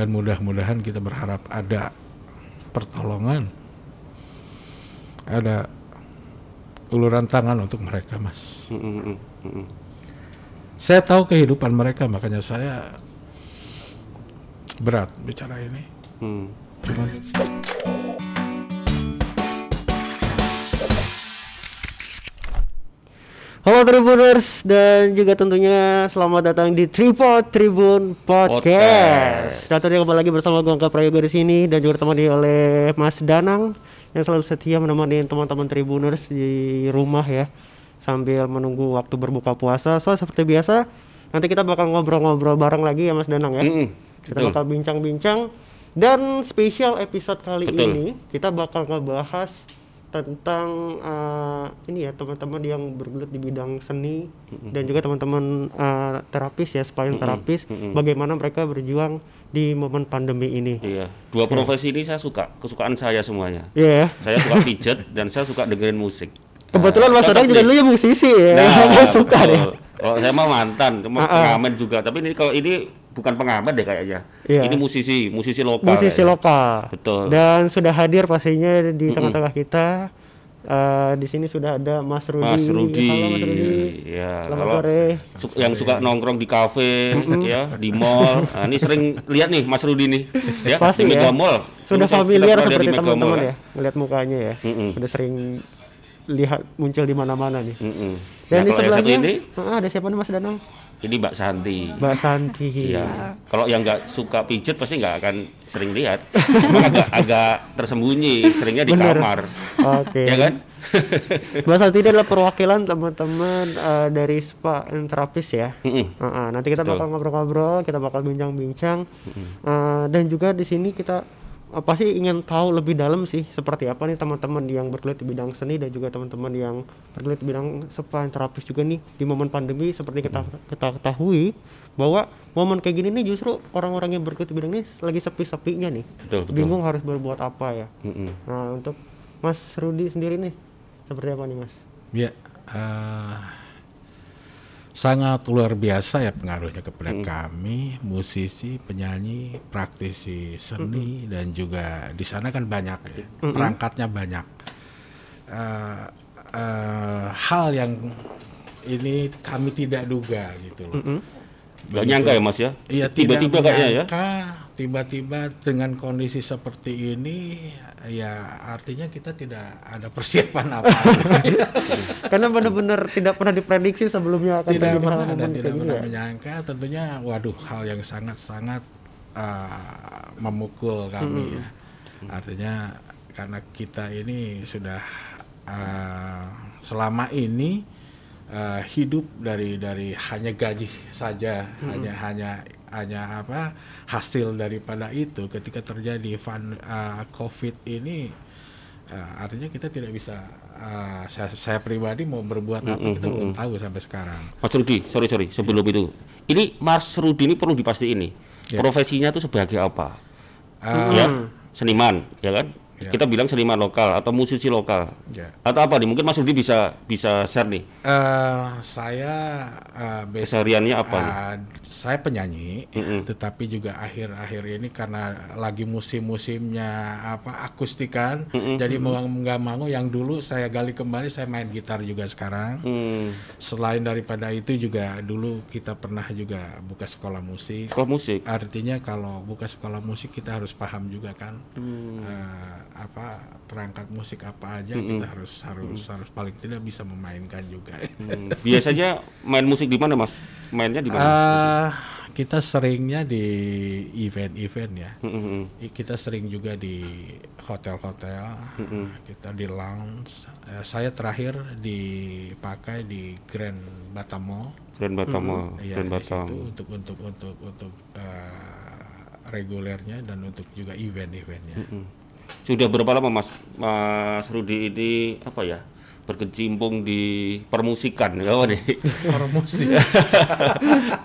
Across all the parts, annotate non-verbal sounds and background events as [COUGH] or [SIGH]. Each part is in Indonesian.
dan mudah-mudahan kita berharap ada pertolongan ada uluran tangan untuk mereka mas Mm, mm, mm, mm, mm. saya tahu kehidupan mereka makanya saya berat bicara ini Hmm. cuman Halo Tribuners dan juga tentunya selamat datang di Tripod Tribun Podcast. Dan tentunya kembali lagi bersama gue Angga Prayoga di sini dan juga ditemani oleh Mas Danang yang selalu setia menemani teman-teman Tribuners di rumah ya sambil menunggu waktu berbuka puasa. So seperti biasa nanti kita bakal ngobrol-ngobrol bareng lagi ya Mas Danang ya. Mm, Kita betul. bakal bincang-bincang dan spesial episode kali Betul. ini kita bakal ngebahas tentang eh, ini ya teman-teman yang bergelut di bidang seni dan juga teman-teman eh, terapis ya spine terapis bagaimana mereka berjuang di momen pandemi ini. Iya, dua profesi ini saya suka, kesukaan saya semuanya. Iya ya. Saya suka pijet dan saya suka dengerin musik. Kebetulan Mas cocok Dadang juga dulu ya musisi ya. Nah, [LAUGHS] suka betul. deh. Kalau saya mau mantan, cuma pengamen juga. Tapi ini kalau ini bukan pengamen deh kayaknya. Iya. Ini musisi, musisi lokal. Musisi kayaknya. lokal. Betul. Dan sudah hadir pastinya di tengah-tengah kita. Eh, di sini sudah ada Mas Rudi. Mas Rudi. Halo Mas Rudi. Ya, Selamat kalau sore. su- yang suka nongkrong di kafe ya, di mall. [LAUGHS] Nah, ini sering lihat nih Mas Rudi nih, ya, Pasti di ya. Mega Mall. Sudah saya- familiar seperti teman-teman ya, ngeliat mukanya ya. Mm-mm. Udah sering lihat muncul di mana-mana nih. Mm-mm. Dan Nah, di sebelahnya ini, ah, ada siapa nih Mas Danang? Ini Mbak Santi. Mbak Santi. Iya. Kalau yang nggak suka pijet pasti nggak akan sering lihat. [LAUGHS] Agak agak tersembunyi, seringnya di Bener. kamar. Oke. Ya kan? [LAUGHS] Mbak Santi ini adalah perwakilan teman-teman eh, dari spa and terapis ya. Mm-mm. Ah, ah, nanti kita Betul. bakal ngobrol-ngobrol, kita bakal bincang-bincang, Eh, dan juga di sini kita pasti ingin tahu lebih dalam sih seperti apa nih teman-teman yang bergelut di bidang seni dan juga teman-teman yang bergelut di bidang spa and terapis juga nih di momen pandemi seperti kita kita ketahui bahwa momen kayak gini nih justru orang-orang yang bergelut di bidang ini lagi sepi-sepinya nih, Betul, betul. bingung harus berbuat apa ya. Mm-mm. Nah untuk Mas Rudi sendiri nih seperti apa nih Mas? ya eh, sangat luar biasa ya pengaruhnya kepada kami musisi penyanyi praktisi seni dan juga di sana kan banyak ya perangkatnya banyak. Eh, eh, hal yang ini kami tidak duga gitu loh Nggak nyangka ya Mas ya? Iya Tiba-tiba kayaknya ya? tiba-tiba dengan kondisi seperti ini ya artinya kita tidak ada persiapan [LAUGHS] apa Karena benar-benar tidak pernah diprediksi sebelumnya akan tidak terjadi pernah momen tidak pernah ya. menyangka tentunya waduh hal yang sangat-sangat uh, memukul kami ya artinya karena kita ini sudah uh, selama ini uh, hidup dari dari hanya gaji saja hanya hanya hanya apa hasil daripada itu ketika terjadi van, uh, covid ini uh, artinya kita tidak bisa uh, saya, saya pribadi mau berbuat apa kita belum tahu sampai sekarang Mas Rudi, sorry sorry sebelum itu. Ini Mas Rudi ini perlu dipasti ini. Ya. Profesinya tuh sebagai apa? Uh, Ya, seniman, ya kan? Ya. Kita bilang seniman lokal atau musisi lokal. ya. Atau apa nih? Mungkin Mas Rudi bisa bisa share nih. Eh, saya uh, Kesehariannya apa nih? uh, saya penyanyi, Mm-mm. tetapi juga akhir-akhir ini karena lagi musim-musimnya apa akustikan, jadi mau nggak mau yang dulu saya gali kembali saya main gitar juga sekarang. Hmm, Selain daripada itu juga dulu kita pernah juga buka sekolah musik. sekolah musik. Artinya kalau buka sekolah musik kita harus paham juga kan Hmm. eh, apa perangkat musik apa aja kita harus harus harus paling tidak bisa memainkan juga. Hmm, Biasanya main musik di mana, Mas? Mainnya di mana? Eh, kita seringnya di event-event ya. Hmm, hmm, hmm. Kita sering juga di hotel-hotel, kita di lounge. Eh, saya terakhir dipakai di Grand Batam Mall. Grand Batam, Mall, Iya, Grand di Batam. situ untuk untuk untuk untuk eh, regulernya dan untuk juga event-eventnya. Hmm. Sudah berapa lama Mas Mas Rudi ini apa ya? berkecimpung di permusikan apa nih? Musik.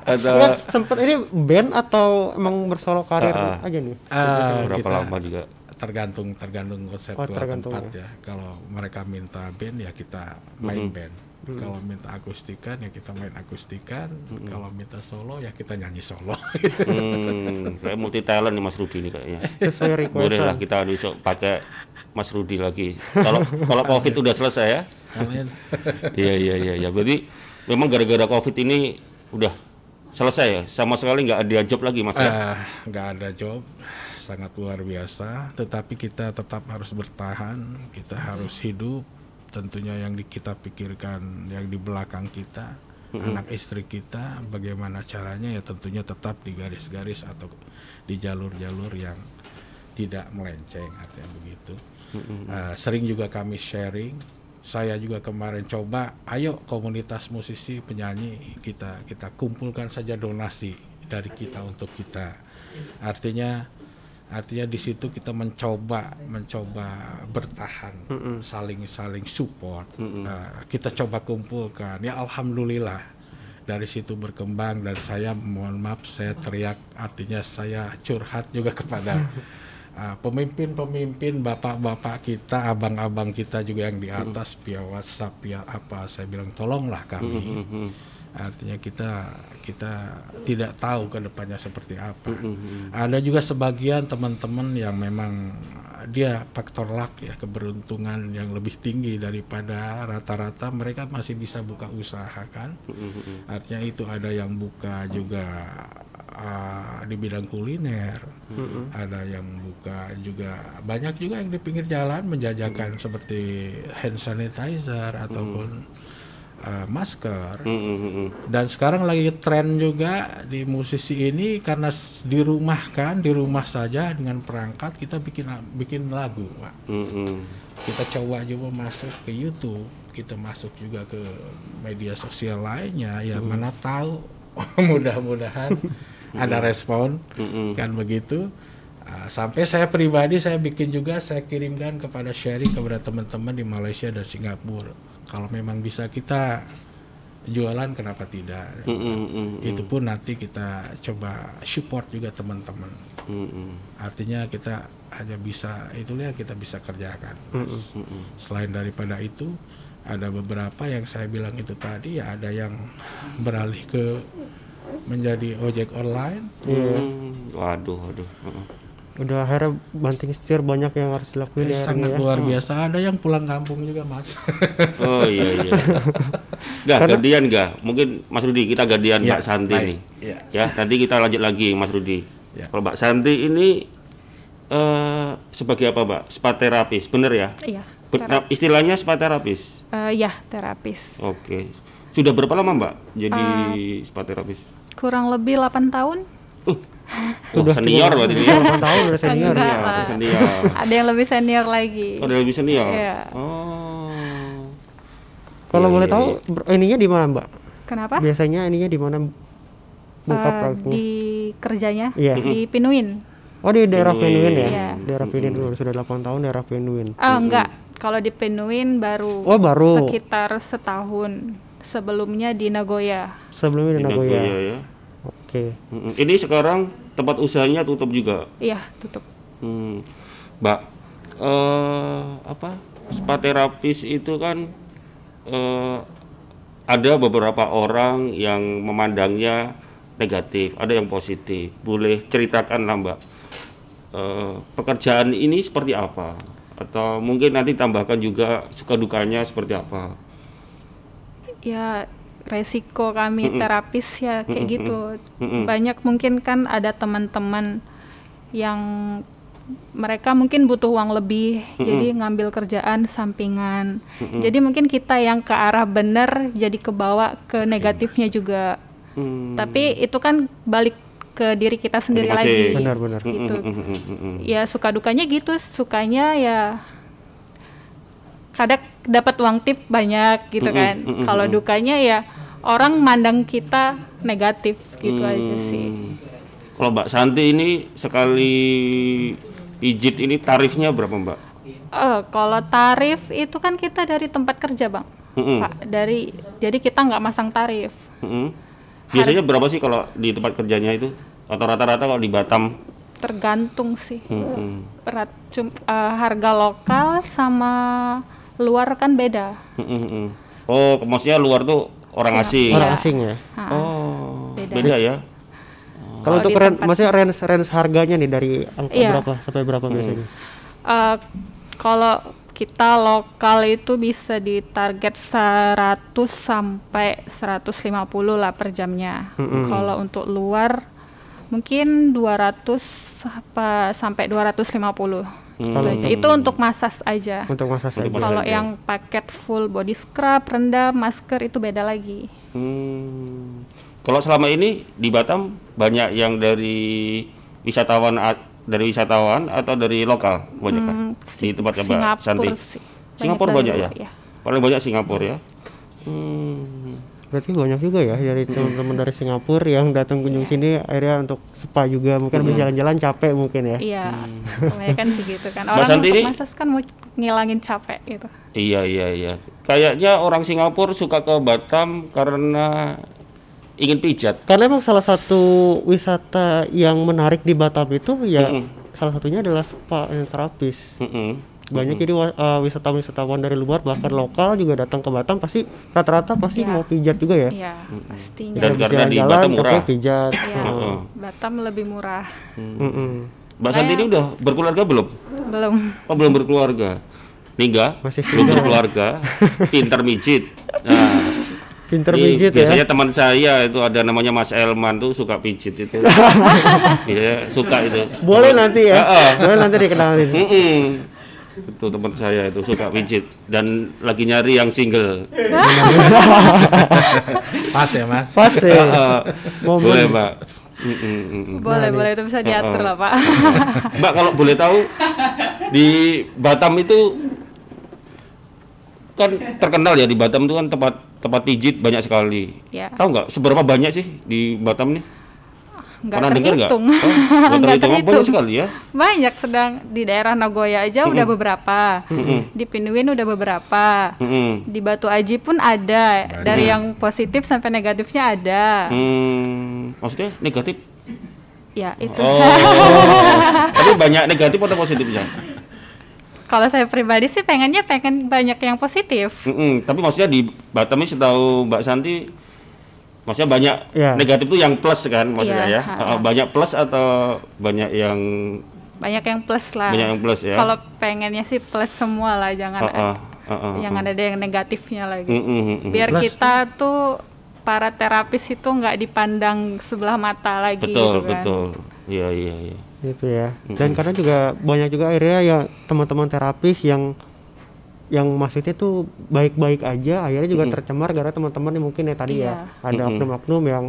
Atau sempet ini band atau emang bersolo karir ah. aja nih? Eh, berapa kita lama juga? tergantung tergantung konseptual Oh, tergantung tempat ya. Kalau mereka minta band ya kita main band. Kalau minta akustikan ya kita main akustikan. Kalau minta solo ya kita nyanyi solo. Hmm, kayak multi talent nih Mas Rudi nih kayaknya. Sesuai Boleh lah kita besok pakai Mas Rudi lagi. Kalau kalau Covid udah selesai ya. Amin. Iya iya iya ya. Berarti memang gara-gara Covid ini udah selesai ya. Sama sekali nggak ada job lagi Mas ya. Ah, nggak ada job sangat luar biasa tetapi kita tetap harus bertahan kita harus hidup tentunya yang di- kita pikirkan yang di belakang kita anak istri kita bagaimana caranya ya tentunya tetap di garis-garis atau di jalur-jalur yang tidak melenceng artinya begitu. Ah, sering juga kami sharing. Saya juga kemarin coba ayo komunitas musisi penyanyi kita kita kumpulkan saja donasi dari kita untuk kita. Artinya artinya di situ kita mencoba mencoba bertahan saling saling support. Nah, kita coba kumpulkan. Ya alhamdulillah. Dari situ berkembang dan saya mohon maaf saya teriak artinya saya curhat juga kepada uh, [LAUGHS] pemimpin-pemimpin bapak-bapak kita abang-abang kita juga yang di atas via WhatsApp via apa. Saya bilang tolonglah kami artinya kita kita tidak tahu ke depannya seperti apa. Ada juga sebagian teman-teman yang memang dia faktor luck ya keberuntungan yang lebih tinggi daripada rata-rata mereka masih bisa buka usaha kan? Artinya itu ada yang buka juga uh, di bidang kuliner. Ada yang buka juga banyak juga yang di pinggir jalan menjajakan seperti hand sanitizer ataupun uh, masker. Hmm, hmm, hmm. dan sekarang lagi tren juga di musisi ini karena di rumah kan di rumah saja dengan perangkat kita bikin bikin lagu Pak. Hmm, hmm. kita coba juga masuk ke YouTube kita masuk juga ke media sosial lainnya ya mana tahu. [LAUGHS] Mudah-mudahan ada respon kan begitu. Ah, sampai saya pribadi saya bikin juga saya kirimkan kepada sharing kepada teman-teman di Malaysia dan Singapura kalau memang bisa kita jualan kenapa tidak? Hmm, hmm. itu pun nanti kita coba support juga teman-teman. Hmm, hmm. artinya kita hanya bisa itulah yang kita bisa kerjakan. Selain daripada itu ada beberapa yang saya bilang itu tadi ya ada yang beralih ke menjadi ojek online. Hmm, Waduh, waduh. Hmm. Udah akhirnya banting setir banyak yang harus dilakuin Eh, ya. sangat ya. luar biasa ada yang pulang kampung juga mas [LAUGHS] Oh iya iya. [LAUGHS] Gak gantian gak? Mungkin Mas Rudi kita gantian Ya, Mbak Santi baik. nih. Ya. Ya, nanti kita lanjut lagi Mas Rudi. Ya. Kalau Mbak Santi ini eh sebagai apa Mbak? Spa terapis, bener ya? Iya, Be- tera- nah, istilahnya spa terapis. eh, ya terapis. Oke. Sudah berapa lama Mbak jadi Eh, spa terapis? Kurang lebih 8 tahun. Uh, wah, senior berarti ini ya. 8 tahun udah senior Enggak ya. Senior. Ada yang lebih senior lagi. Oh, udah lebih senior. Iya. Oh. Kalau Iya, boleh iya, tahu iya. ininya di mana, Mbak? Kenapa? Biasanya ininya di mana buka Eh, prakteknya? di kerjanya Iya. di Pinuin. Oh, di daerah Pinuin. Venuin ya? Iya. Daerah Venuin dulu sudah 8 tahun daerah Venuin. Ah enggak, kalau di Pinuin baru Oh, baru. sekitar setahun. Sebelumnya di Nagoya. Sebelumnya di Di Nagoya. Nagoya ya. Oke. Mm-mm. Ini sekarang tempat usahanya tutup juga. Iya, tutup. Hmm. Mbak, eh apa? Spa terapis itu kan eh ada beberapa orang yang memandangnya negatif, ada yang positif. Boleh ceritakan lah Mbak, eh, pekerjaan ini seperti apa? Atau mungkin nanti tambahkan juga suka dukanya seperti apa? Ya resiko kami terapis ya kayak gitu. Mm-mm. Banyak mungkin kan ada teman-teman yang mereka mungkin butuh uang lebih, jadi ngambil kerjaan sampingan. Jadi mungkin kita yang ke arah benar jadi kebawa ke negatifnya juga. Hmm. Tapi itu kan balik ke diri kita sendiri Masing-masing. lagi. Benar-benar. Gitu. Mm-mm. Ya suka dukanya gitu, sukanya ya kadang dapat uang tip banyak gitu Mm-mm, kan. mm-mm, Kalau mm-mm. dukanya ya orang mandang kita negatif gitu aja sih. Hmm. Kalau Mbak Santi ini sekali pijit ini tarifnya berapa Mbak? Eh, kalau tarif itu kan kita dari tempat kerja bang, Mm-mm. Pak. Dari jadi kita nggak masang tarif. Mm-mm. Biasanya berapa sih kalau di tempat kerjanya itu? Atau rata-rata kalau di Batam? Tergantung sih. Mm-mm. Berat, cum- eh, harga lokal sama luar kan beda. Mm-mm. Oh, maksudnya luar tuh orang asing. Orang asing ya. Ha, Oh, Beda. beda ya. Kalau Kalau untuk range, maksudnya range range harganya nih dari angka Iya. berapa sampai berapa biasanya? Eh, kalau kita lokal itu bisa ditarget 100 sampai 150 lah per jamnya. Kalau untuk luar mungkin 200 apa sampai 250. Itu aja. Itu untuk masas aja. Untuk masa saja. Untuk Kalau aja. yang paket full body scrub, rendam, masker itu beda lagi. Hmm. Kalau selama ini di Batam banyak yang dari wisatawan dari wisatawan atau dari lokal kebanyakan Hmm, di tempatnya Mbak Singapura Santi. Singapura banyak ya? iya. Paling banyak Singapura ya. Hmm. Berarti banyak juga ya dari teman-teman dari Singapura yang datang kunjung sini akhirnya untuk spa juga mungkin habis jalan-jalan capek mungkin ya. Iya, kebanyakan sih gitu kan. Orang Santi untuk ini- masas kan mau ngilangin capek gitu. Iya iya iya. Kayaknya orang Singapura suka ke Batam karena ingin pijat. Karena emang salah satu wisata yang menarik di Batam itu ya Mm-mm. salah satunya adalah spa dan terapis. Mm-mm. Banyak jadi uh, wisatawan-wisatawan dari luar bahkan lokal juga datang ke Batam pasti rata-rata pasti Iya. mau pijat juga ya. Iya, pastinya. Dan karena di jalan-jalan, Batam murah. pijat. Iya, Heeh. Batam lebih murah. Mm-mm. Mbak Santi ini udah berkeluarga belum? Belum. Oh belum berkeluarga. Ningga Masih belum single. berkeluarga, [LAUGHS] pinter mijit. Nah, Pinter ini pijit biasanya ya. teman saya itu ada namanya Mas Elman tuh suka pijit itu. [LAUGHS] Iya, suka itu. Boleh nanti ya. Heeh. Boleh nanti dikenalin. Mm-mm. Itu teman saya itu suka pijit dan lagi nyari yang single. [LAUGHS] Pas ya mas. Pas ya. Momen. Boleh, Mbak. Mm-mm, mm-mm. Boleh, boleh itu bisa diatur Heeh. lah, Pak. [LAUGHS] Mbak kalau boleh tahu di Batam itu kan terkenal ya di Batam itu kan tempat tempat pijit banyak sekali. ya, Tahu nggak seberapa banyak sih di Batam nih? Nggak Pernah terhitung. Oh, nggak [LAUGHS] terhitung. Oh, Banyak sekali ya. Banyak sedang di daerah Nagoya aja udah beberapa. Di Pinuin udah beberapa. Mm-mm. Di Batu Aji pun ada. Dari yang positif sampai negatifnya ada. Hmm, maksudnya negatif? Ya, itu. Oh, [LAUGHS] tapi banyak negatif atau positifnya? Kalau saya pribadi sih pengennya pengen banyak yang positif. Mm-mm, tapi maksudnya di Batam ini setahu Mbak Santi, maksudnya banyak Iya. negatif itu yang plus kan maksudnya ya? Iya, ha-ha. Uh, Banyak plus atau banyak yang Banyak yang plus lah. banyak yang plus ya? Kalau pengennya sih plus semua lah, jangan Uh-uh, uh-uh, jangan ada yang negatifnya lagi. Mm-mm, mm-mm. Biar Plus kita tuh para terapis itu nggak dipandang sebelah mata lagi betul gitu kan. betul, iya iya iya. gitu ya dan karena juga banyak juga akhirnya ya teman-teman terapis yang yang maksudnya tuh baik-baik aja akhirnya juga tercemar gara teman-teman yang mungkin ya tadi ya Iya. ada oknum-oknum yang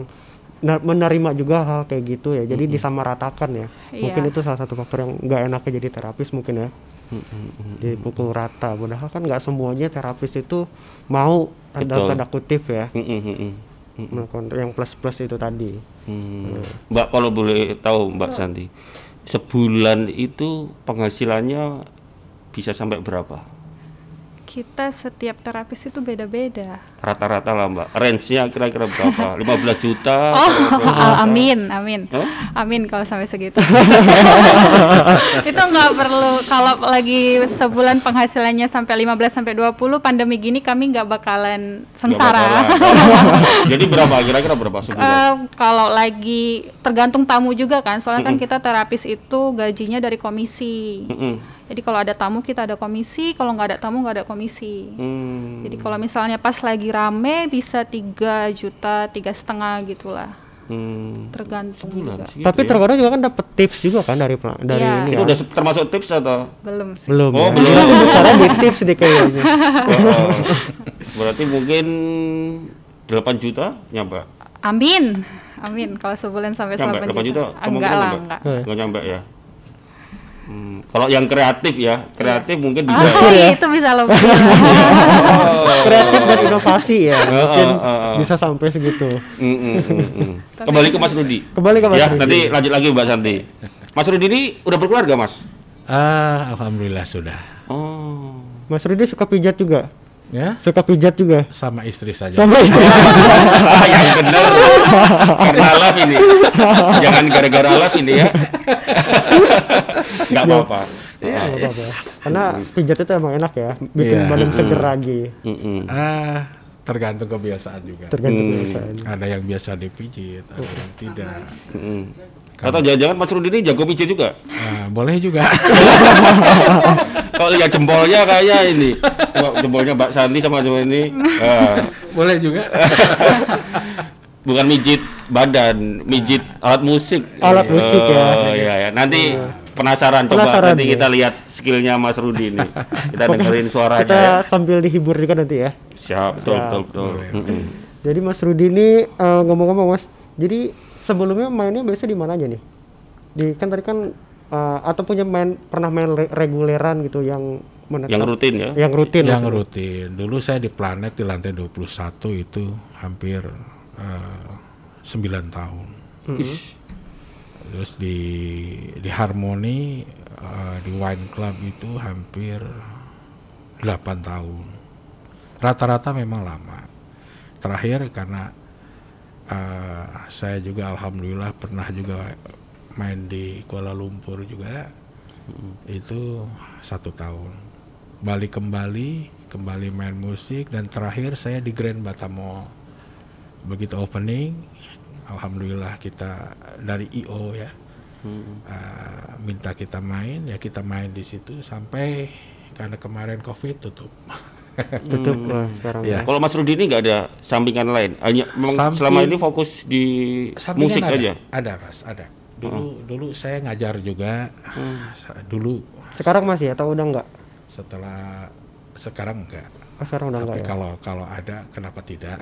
na- menerima juga hal kayak gitu ya jadi disamaratakan ya. Mungkin Iya. itu salah satu faktor yang nggak enaknya jadi terapis mungkin ya. Dipukul rata padahal kan nggak semuanya terapis itu mau dalam tanda kutip ya. Mm-mm, mm-mm. melakukan yang plus-plus itu tadi. Hmm. Mbak kalau boleh tahu Mbak Santi, sebulan itu penghasilannya bisa sampai berapa? Kita setiap terapis itu beda-beda. Rata-rata lah Mbak, range-nya kira-kira berapa? [LAUGHS] 15 juta? Oh, atau 20 juta? al- amin, amin, Hah? amin kalau sampai segitu. [LAUGHS] itu nggak perlu. Kalau lagi sebulan penghasilannya sampai 15 sampai 20 pandemi gini kami nggak bakalan sengsara. bakalan. [LAUGHS] Jadi berapa? Kira-kira berapa sebulan? Eh, kalau lagi tergantung tamu juga kan, soalnya kan Mm-mm. kita terapis itu gajinya dari komisi. Mm-mm. Jadi kalau ada tamu kita ada komisi, kalau nggak ada tamu nggak ada komisi. Hmm. Jadi kalau misalnya pas lagi rame bisa 3 juta, tiga setengah gitulah, Hmm. tergantung Sebulan juga. tapi ya? terkadang juga kan dapat tips juga kan dari dari Iya. ini itu ya udah termasuk tips atau? Belum sih. belum Oh, ya. belum. Besarnya di tips deh kayaknya [LAUGHS] Oh, berarti mungkin 8 juta nyampe? Amin, amin. Kalau sebulan sampai Nyampe 8 8 juta? juta, enggak lah, enggak. Eh. Nggak nyampe ya? Hmm, Kalau yang kreatif ya, kreatif mungkin bisa Ah, [LAUGHS] ya. itu bisa lebih. [LAUGHS] kreatif dan inovasi ya Oh, mungkin oh, oh, oh. bisa sampai segitu Mm, mm, mm, mm. Kembali ke Mas Rudi. kembali ke Mas ya, Rudi. nanti lanjut lagi Mbak Santi. Mas Rudi ini udah berkeluarga, Mas? Ah, alhamdulillah sudah. Oh. Mas Rudi suka pijat juga Ya, suka pijat juga sama istri saja. sama istri [LAUGHS] Ah, yang benar. Karena love ini. Jangan gara-gara love ini ya. [LAUGHS] Enggak apa-apa. Iya, nggak apa-apa. karena pijat itu emang enak ya bikin Iya. badan seger lagi Mm, mm. Ah, tergantung kebiasaan juga. Tergantung kebiasaan. ada yang biasa dipijit, ada yang tidak. Mm. Atau jangan-jangan Mas Rudi ini jago pijit juga? Ah, boleh juga. [LAUGHS] Kalau lihat jempolnya kayak ini, Coba jempolnya Mbak Santi sama cuma ini, ah, boleh juga. [LAUGHS] bukan mijit badan, mijit alat musik. Alat musik ya. Oh iya ya. Nanti penasaran, coba Penasaran nanti ya. kita lihat skillnya Mas Rudi ini. Kita dengerin suaranya Kita ya. sambil dihibur juga nanti ya. Siap, betul, Siap. betul. Jadi Mas Rudi ini eh, ngomong-ngomong Mas, jadi sebelumnya mainnya biasa di mana aja nih? Di kan tadi kan eh, atau punya main pernah main re- reguleran gitu yang menetap, Yang rutin ya. yang rutin yang maksudnya? rutin. Dulu saya di planet di lantai 21 itu hampir eh, 9 tahun. Ish. Terus di di Harmony eh, di Wine Club itu hampir 8 tahun. Rata-rata memang lama. Terakhir karena eh, saya juga alhamdulillah pernah juga main di Kuala Lumpur juga itu satu tahun. Balik kembali, kembali main musik dan terakhir saya di Grand Batam Mall. Begitu opening, alhamdulillah kita dari IO ya eh, minta kita main ya kita main di situ sampai karena kemarin covid tutup. tutup Wah, sekarang Iya. Kalau Mas Rudi ini nggak ada sampingan lain, hanya memang Samping- selama ini fokus di musik ada, aja. Ada mas, ada. Dulu dulu saya ngajar juga. Sa- Dulu Sekarang masih atau udah enggak? setelah sekarang enggak. Oh, sekarang udah Tapi enggak ya. kalau kalau ada kenapa tidak?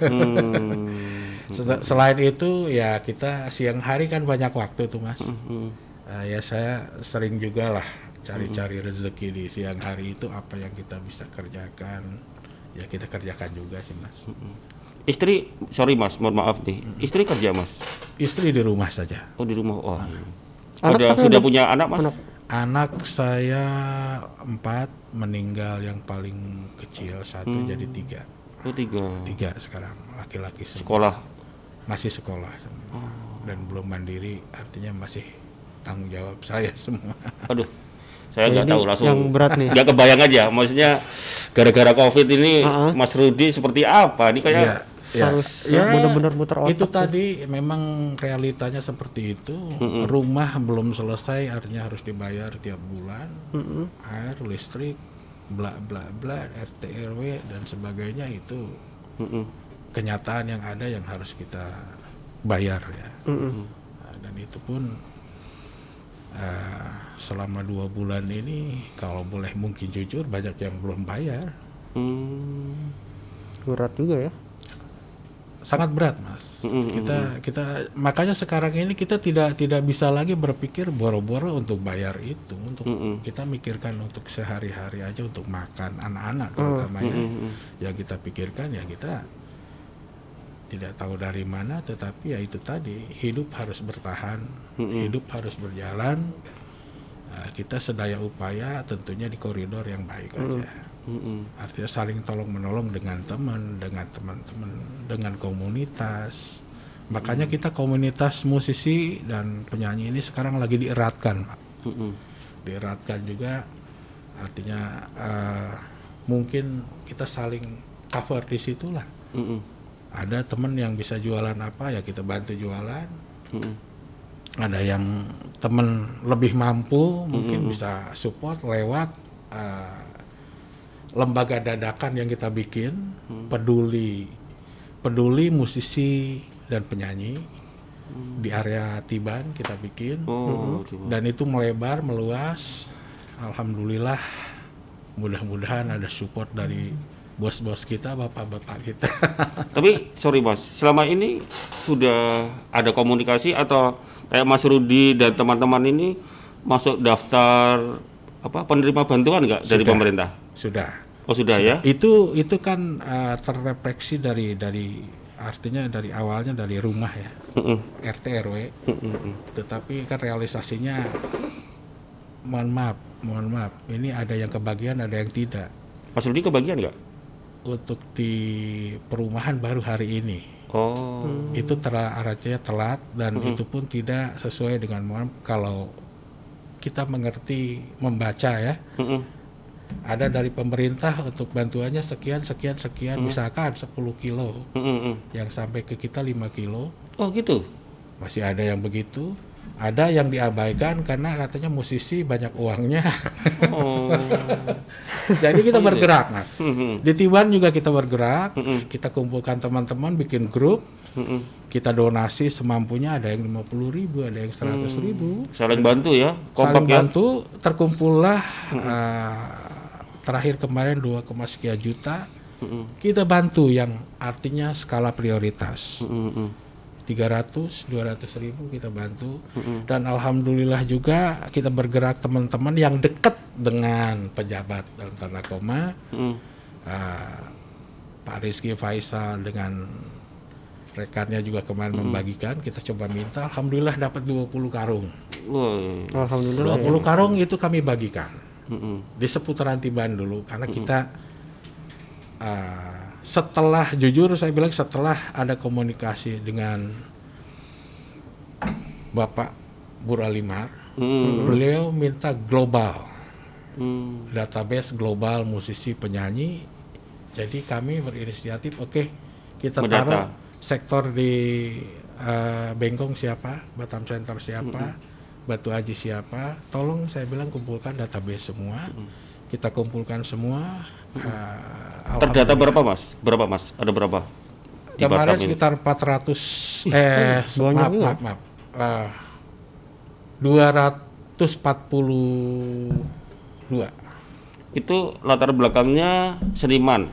Hmm. [LAUGHS] Seta- Selain itu ya kita siang hari kan banyak waktu tuh mas. Hmm. Eh, ya saya sering juga lah cari-cari rezeki di siang hari itu apa yang kita bisa kerjakan ya kita kerjakan juga sih mas. Istri, sorry Mas, mohon maaf nih. Istri kerja Mas. Istri di rumah saja. Oh di rumah. Wah. Anak Ada kan sudah ada- punya anak Mas? anak. Anak saya empat meninggal yang paling kecil satu jadi tiga Oh tiga. tiga sekarang laki-laki semua Sekolah. Masih sekolah semua. dan belum mandiri artinya masih tanggung jawab [LAUGHS] saya semua. Aduh. Saya nggak tahu langsung. yang berat nih. Nggak kebayang aja. Maksudnya gara-gara COVID ini Uh-uh. Mas Rudi seperti apa? Ini kayak Iya, iya. Harus Ya, benar-benar muter otak. itu tadi memang realitanya seperti itu. Rumah belum selesai artinya harus dibayar tiap bulan. Mm-mm. Air, listrik, bla bla bla, RT RW dan sebagainya itu Mm-mm. Kenyataan yang ada yang harus kita bayar ya. Mm-mm. Nah, dan itu pun eh, selama dua bulan ini kalau boleh mungkin jujur banyak yang belum bayar. Hmm. Berat juga ya. Sangat berat mas. Mm-mm. Kita kita makanya sekarang ini kita tidak tidak bisa lagi berpikir boro-boro untuk bayar itu untuk Mm-mm. kita mikirkan untuk sehari-hari aja untuk makan anak-anak terutamanya Mm-mm. yang kita pikirkan ya kita tidak tahu dari mana tetapi ya itu tadi hidup harus bertahan Mm-mm. hidup harus berjalan Nah, kita sedaya upaya tentunya di koridor yang baik aja Mm-mm. artinya saling tolong menolong dengan teman dengan teman-teman dengan komunitas makanya kita komunitas musisi dan penyanyi ini sekarang lagi dieratkan Pak. Mm-mm. dieratkan juga artinya eh, mungkin kita saling cover di situ lah Mm-mm. Ada teman yang bisa jualan apa ya kita bantu jualan. Mm-mm. ada yang temen lebih mampu mungkin bisa support lewat eh, lembaga dadakan yang kita bikin. Peduli peduli musisi dan penyanyi. Di area Tiban kita bikin. Oh, dan itu melebar meluas. Alhamdulillah mudah-mudahan ada support dari bos-bos kita bapak-bapak kita [LAUGHS] Tapi sorry Mas, selama ini sudah ada komunikasi atau kayak Mas Rudi dan teman-teman ini masuk daftar apa penerima bantuan nggak dari Sudah. pemerintah? sudah Oh sudah ya? itu itu kan eh, terrefleksi dari dari artinya dari awalnya dari rumah ya Mm-mm. RT RW Mm-mm. tetapi kan realisasinya mohon maaf mohon maaf ini ada yang kebagian ada yang tidak Mas Rudi kebagian nggak? Untuk di perumahan baru hari ini. Oh, itu telah artinya telat dan itu pun tidak sesuai dengan kalau kita mengerti membaca ya. Mm-mm. ada dari pemerintah untuk bantuannya sekian sekian sekian. Misalkan 10 kilo Mm, mm, mm. yang sampai ke kita 5 kilo. Oh gitu. masih ada yang begitu ada yang diabaikan karena katanya musisi banyak uangnya. Oh. [LAUGHS] jadi kita bergerak mas. Mm, mm, di Tiban juga kita bergerak. Kita kumpulkan teman-teman bikin grup. Kita donasi semampunya ada yang 50.000 ribu ada yang 100.000 ribu. Saling bantu ya, kompak saling ya. bantu terkumpullah uh, terakhir kemarin 2, sekian juta. Kita bantu yang artinya skala prioritas. 300 200 ribu kita bantu dan alhamdulillah juga kita bergerak teman-teman yang dekat dengan pejabat dalam tanda koma Mm. uh, Pak Rizky Faisal dengan rekannya juga kemarin membagikan kita coba minta alhamdulillah dapat 20 karung Woi. Alhamdulillah. 20 karung itu kami bagikan Mm, mm. di seputaran Tiban dulu karena kita uh, setelah jujur saya bilang setelah ada komunikasi dengan Bapak Buralimar Mm, beliau minta global. Mm. database global musisi penyanyi. Jadi kami berinisiatif oke kita Mendata. taruh sektor di uh, Bengkong siapa Batam Center siapa Batu Aji siapa. Tolong saya bilang kumpulkan database semua. Kita kumpulkan semua uh, Terdata berapa mas? Berapa mas? Ada berapa? Di kemarin ini? sekitar 400 eh maaf maaf maaf Eh, 242 Itu latar belakangnya seniman.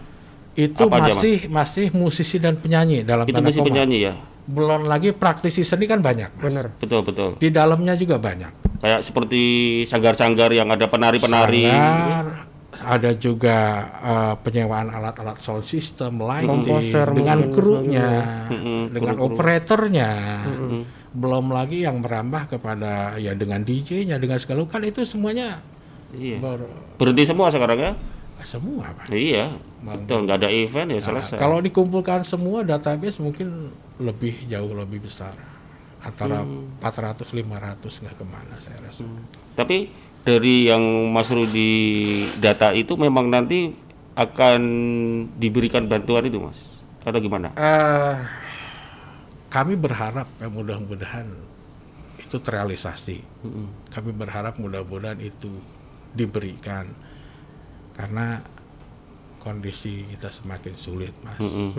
itu Apa aja, Mas? masih masih musisi dan penyanyi dalam Itu koma. penyanyi ya. belum lagi praktisi seni kan banyak Mas. Bener. Betul betul. di dalamnya juga banyak Kayak seperti sanggar-sanggar yang ada penari-penari. Sanggar, ada juga eh, penyewaan alat-alat sound system lighting Komposer dengan krunya dengan operatornya belum lagi yang merambah kepada ya dengan DJ-nya dengan segala kan itu semuanya Iya. ber- Berhenti semua sekarang ya? semua Pak. Iya. Betul. Nggak ada event ya Nah, selesai. kalau dikumpulkan semua database mungkin lebih jauh lebih besar antara Hmm. 400 500 nggak ke mana saya rasa Tapi dari yang Mas Rudi data itu memang nanti akan diberikan bantuan itu mas? Atau gimana? Eh, kami berharap ya mudah-mudahan itu terrealisasi. Kami berharap mudah-mudahan itu diberikan karena kondisi kita semakin sulit, mas. Mm-mm.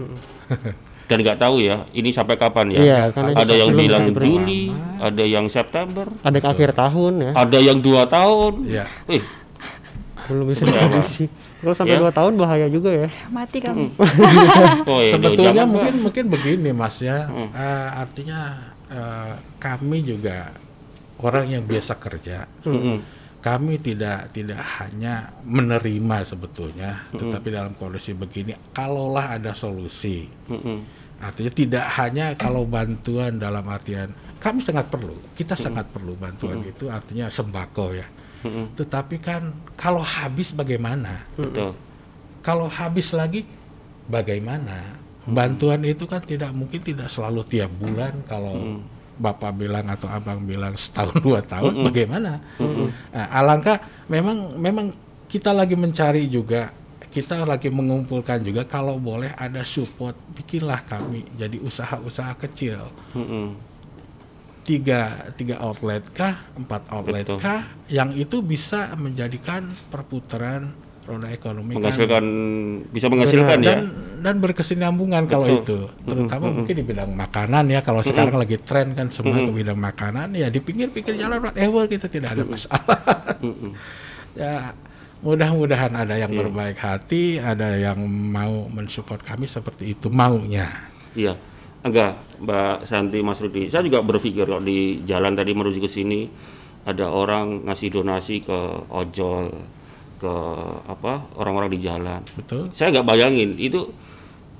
[LAUGHS] Dan nggak tahu ya, ini sampai kapan ya? Iya, ada yang bilang. Juli, ada yang September, Ada ke akhir tahun ya. ada yang dua tahun. Ya, Eh, Belum bisa diprediksi. Kalau sampai Ya. dua tahun bahaya juga ya. mati kami [LAUGHS] oh iya, sebetulnya mungkin mungkin begini, mas ya. Eh, artinya eh, kami juga orang yang biasa kerja. Pak. Mm-mm. Kami tidak tidak hanya menerima sebetulnya, tetapi dalam kondisi begini, kalaulah ada solusi, Mm-mm. artinya tidak hanya kalau bantuan dalam artian kami sangat perlu, kita sangat perlu bantuan itu, artinya sembako ya. Mm-mm. Tetapi kan kalau habis bagaimana? Betul. Kalau habis lagi bagaimana? Bantuan itu kan tidak mungkin tidak selalu tiap bulan kalau bapak bilang atau abang bilang setahun [LAUGHS] dua tahun bagaimana? Nah, alangkah memang memang kita lagi mencari juga kita lagi mengumpulkan juga kalau boleh ada support bikinlah kami jadi usaha-usaha kecil Mm-mm. tiga tiga outlet kah empat outlet Betul. kah yang itu bisa menjadikan perputaran roda ekonomi kan. Menghasilkan bisa menghasilkan ya. dan dan berkesinambungan kalau Betul. itu. Terutama mungkin di bidang makanan ya. Kalau sekarang lagi tren kan semua ke bidang makanan ya di pinggir-pinggir jalan whatever kita tidak ada masalah. Mm-mm. [LAUGHS] ya mudah-mudahan ada yang berbaik hati ada yang mau mensupport kami seperti itu maunya. Iya. Enggak, Mbak Santi Mas Rudi. Saya juga berpikir kalau di jalan tadi menuju ke sini ada orang ngasih donasi ke ojol, ke apa orang-orang di jalan. betul Saya nggak bayangin itu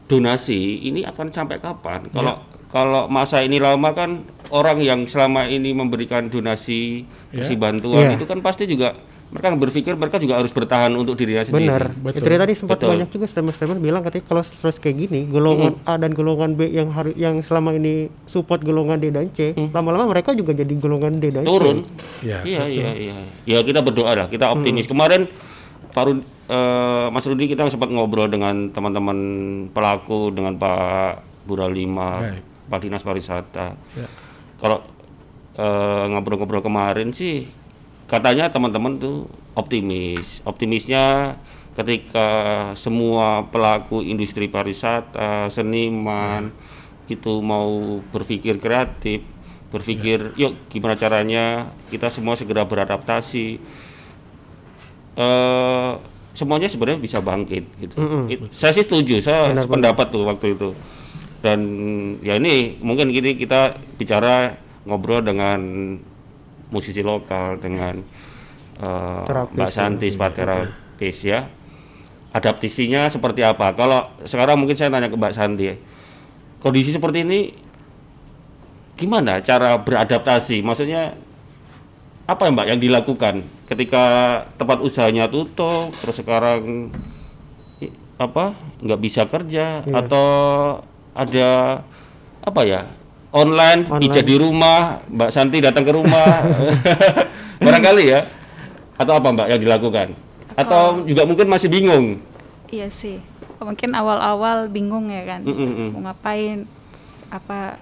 donasi ini akan sampai kapan? Kalau kalau masa ini lama kan orang yang selama ini memberikan donasi, kasih bantuan Iya. itu kan pasti juga mereka berpikir mereka juga harus bertahan untuk dirinya sendiri. Benar. Betul. Itu tadi sempat Betul. banyak juga statement-statement bilang katanya kalau terus kayak gini, golongan A dan golongan B yang harus yang selama ini support golongan D dan C, lama-lama mereka juga jadi golongan D dan C. Turun. ya Iya, iya, iya. Ya kita berdoa lah, kita optimis. Kemarin Pak Rudi, eh, Mas Rudi kita sempat ngobrol dengan teman-teman pelaku dengan Pak Buralima, Baik. Pak Dinas Pariwisata. Ya. Kalau eh, ngobrol-ngobrol kemarin sih katanya teman-teman tuh optimis. Optimisnya ketika semua pelaku industri pariwisata, seniman itu mau berpikir kreatif, berpikir yuk gimana caranya kita semua segera beradaptasi. Eh semuanya sebenarnya bisa bangkit gitu. It- saya sih setuju, saya sependapat tuh waktu itu. Dan ya ini mungkin gini kita bicara ngobrol dengan musisi lokal dengan Terapis Mbak ya. Santi sebagai terapis ya. Adaptasinya seperti apa? Kalau sekarang mungkin saya tanya ke Mbak Santi. Kondisi seperti ini gimana cara beradaptasi? Maksudnya apa ya Mbak yang dilakukan ketika tempat usahanya tutup terus sekarang apa nggak bisa kerja Iya. atau ada apa ya online, Online. di rumah Mbak Santi datang ke rumah [LAUGHS] [LAUGHS] barangkali ya atau apa Mbak yang dilakukan atau juga mungkin masih bingung Iya sih. Mungkin awal-awal bingung ya kan. Mm, mm. Mau ngapain? Apa